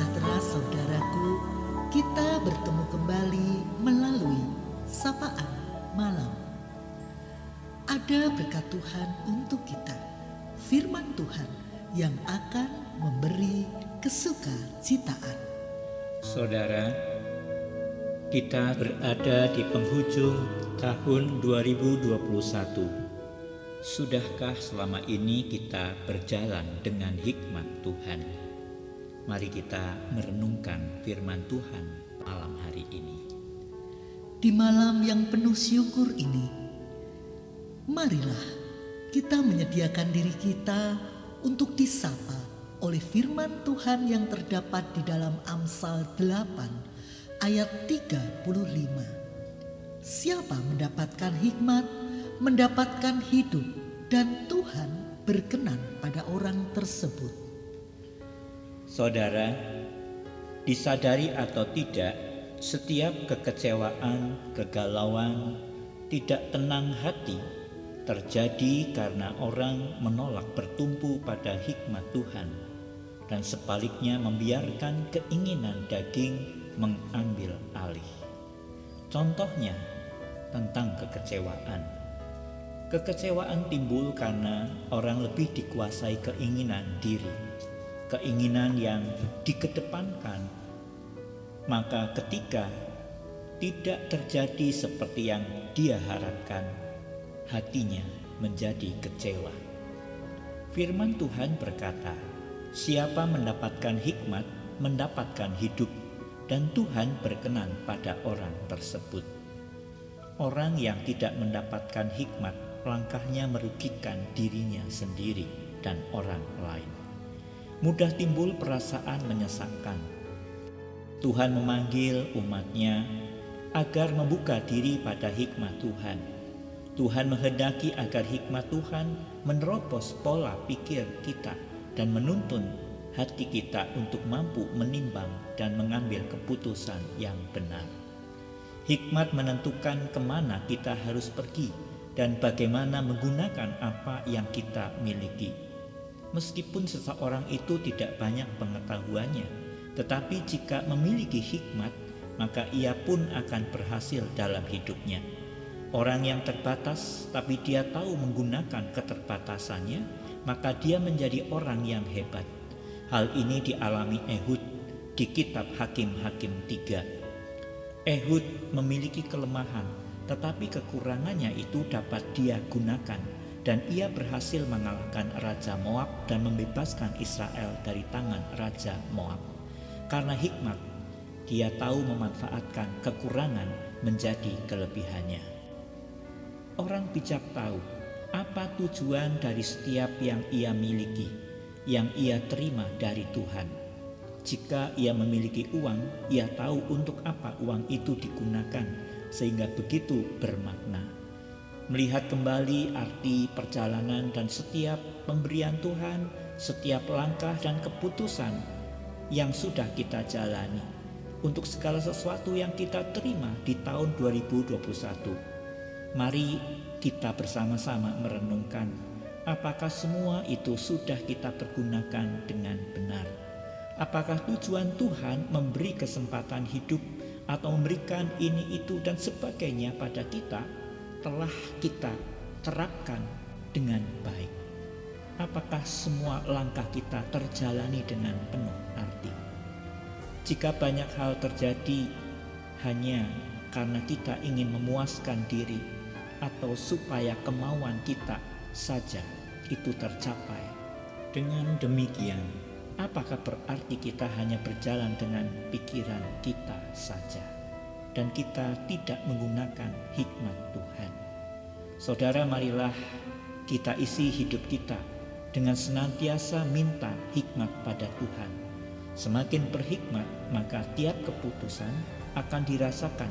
sejahtera saudaraku, kita bertemu kembali melalui sapaan malam. Ada berkat Tuhan untuk kita, firman Tuhan yang akan memberi kesuka citaan. Saudara, kita berada di penghujung tahun 2021. Sudahkah selama ini kita berjalan dengan hikmat Tuhan? Mari kita merenungkan firman Tuhan malam hari ini. Di malam yang penuh syukur ini, marilah kita menyediakan diri kita untuk disapa oleh firman Tuhan yang terdapat di dalam Amsal 8 ayat 35. Siapa mendapatkan hikmat, mendapatkan hidup dan Tuhan berkenan pada orang tersebut. Saudara, disadari atau tidak, setiap kekecewaan, kegalauan, tidak tenang hati terjadi karena orang menolak bertumpu pada hikmat Tuhan dan sebaliknya membiarkan keinginan daging mengambil alih. Contohnya tentang kekecewaan Kekecewaan timbul karena orang lebih dikuasai keinginan diri, keinginan yang dikedepankan. Maka ketika tidak terjadi seperti yang dia harapkan, hatinya menjadi kecewa. Firman Tuhan berkata, "Siapa mendapatkan hikmat, mendapatkan hidup, dan Tuhan berkenan pada orang tersebut." Orang yang tidak mendapatkan hikmat langkahnya merugikan dirinya sendiri dan orang lain. Mudah timbul perasaan menyesakkan. Tuhan memanggil umatnya agar membuka diri pada hikmat Tuhan. Tuhan menghendaki agar hikmat Tuhan menerobos pola pikir kita dan menuntun hati kita untuk mampu menimbang dan mengambil keputusan yang benar. Hikmat menentukan ke mana kita harus pergi dan bagaimana menggunakan apa yang kita miliki. Meskipun seseorang itu tidak banyak pengetahuannya, tetapi jika memiliki hikmat, maka ia pun akan berhasil dalam hidupnya. Orang yang terbatas, tapi dia tahu menggunakan keterbatasannya, maka dia menjadi orang yang hebat. Hal ini dialami Ehud di kitab Hakim-Hakim 3. Ehud memiliki kelemahan tetapi kekurangannya itu dapat dia gunakan dan ia berhasil mengalahkan Raja Moab dan membebaskan Israel dari tangan Raja Moab. Karena hikmat, dia tahu memanfaatkan kekurangan menjadi kelebihannya. Orang bijak tahu apa tujuan dari setiap yang ia miliki, yang ia terima dari Tuhan. Jika ia memiliki uang, ia tahu untuk apa uang itu digunakan sehingga begitu bermakna. Melihat kembali arti perjalanan dan setiap pemberian Tuhan, setiap langkah dan keputusan yang sudah kita jalani untuk segala sesuatu yang kita terima di tahun 2021. Mari kita bersama-sama merenungkan apakah semua itu sudah kita pergunakan dengan benar. Apakah tujuan Tuhan memberi kesempatan hidup atau memberikan ini itu dan sebagainya pada kita telah kita terapkan dengan baik. Apakah semua langkah kita terjalani dengan penuh arti? Jika banyak hal terjadi hanya karena kita ingin memuaskan diri atau supaya kemauan kita saja itu tercapai. Dengan demikian, apakah berarti kita hanya berjalan dengan pikiran kita saja dan kita tidak menggunakan hikmat Tuhan? Saudara, marilah kita isi hidup kita dengan senantiasa minta hikmat pada Tuhan. Semakin berhikmat, maka tiap keputusan akan dirasakan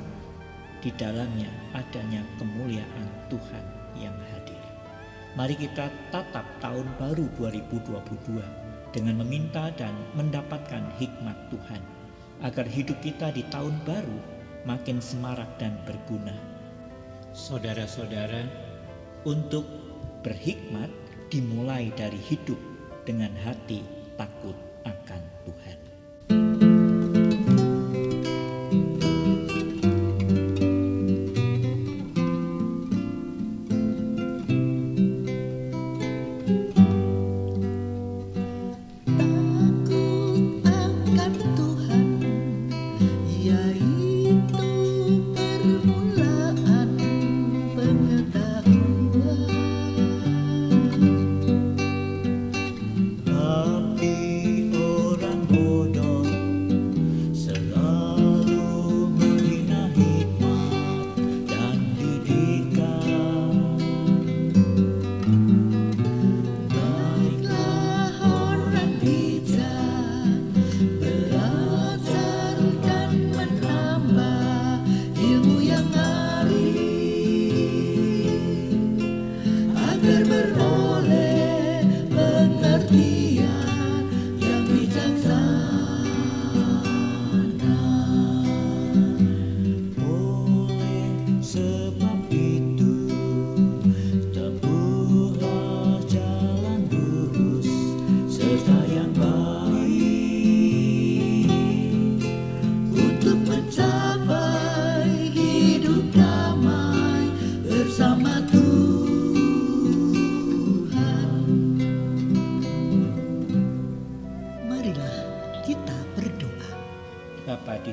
di dalamnya adanya kemuliaan Tuhan yang hadir. Mari kita tatap tahun baru 2022 dengan meminta dan mendapatkan hikmat Tuhan, agar hidup kita di tahun baru makin semarak dan berguna. Saudara-saudara, untuk berhikmat dimulai dari hidup dengan hati takut akan Tuhan.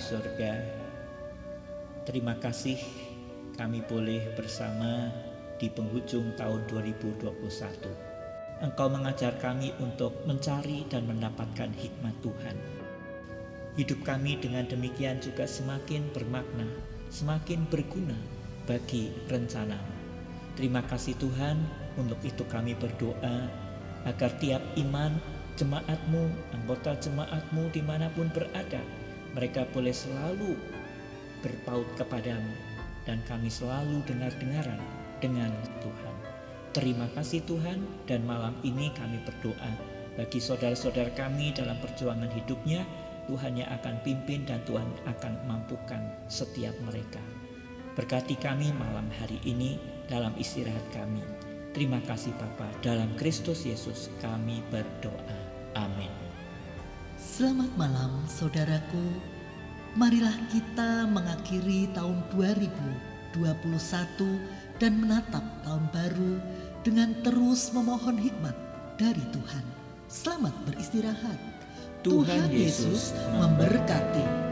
Surga, terima kasih kami boleh bersama di penghujung tahun 2021. Engkau mengajar kami untuk mencari dan mendapatkan hikmat Tuhan. Hidup kami dengan demikian juga semakin bermakna, semakin berguna bagi rencana. Terima kasih Tuhan, untuk itu kami berdoa agar tiap iman jemaatmu, anggota jemaatmu di mana pun berada, mereka boleh selalu berpaut kepadamu dan kami selalu dengar-dengaran dengan Tuhan. Terima kasih Tuhan dan malam ini kami berdoa bagi saudara-saudara kami dalam perjuangan hidupnya, Tuhan yang akan pimpin dan Tuhan akan mampukan setiap mereka. Berkati kami malam hari ini dalam istirahat kami. Terima kasih Bapa, dalam Kristus Yesus kami berdoa. Amin. Selamat malam saudaraku. Marilah kita mengakhiri tahun 2021 dan menatap tahun baru dengan terus memohon hikmat dari Tuhan. Selamat beristirahat. Tuhan, Tuhan Yesus memberkati.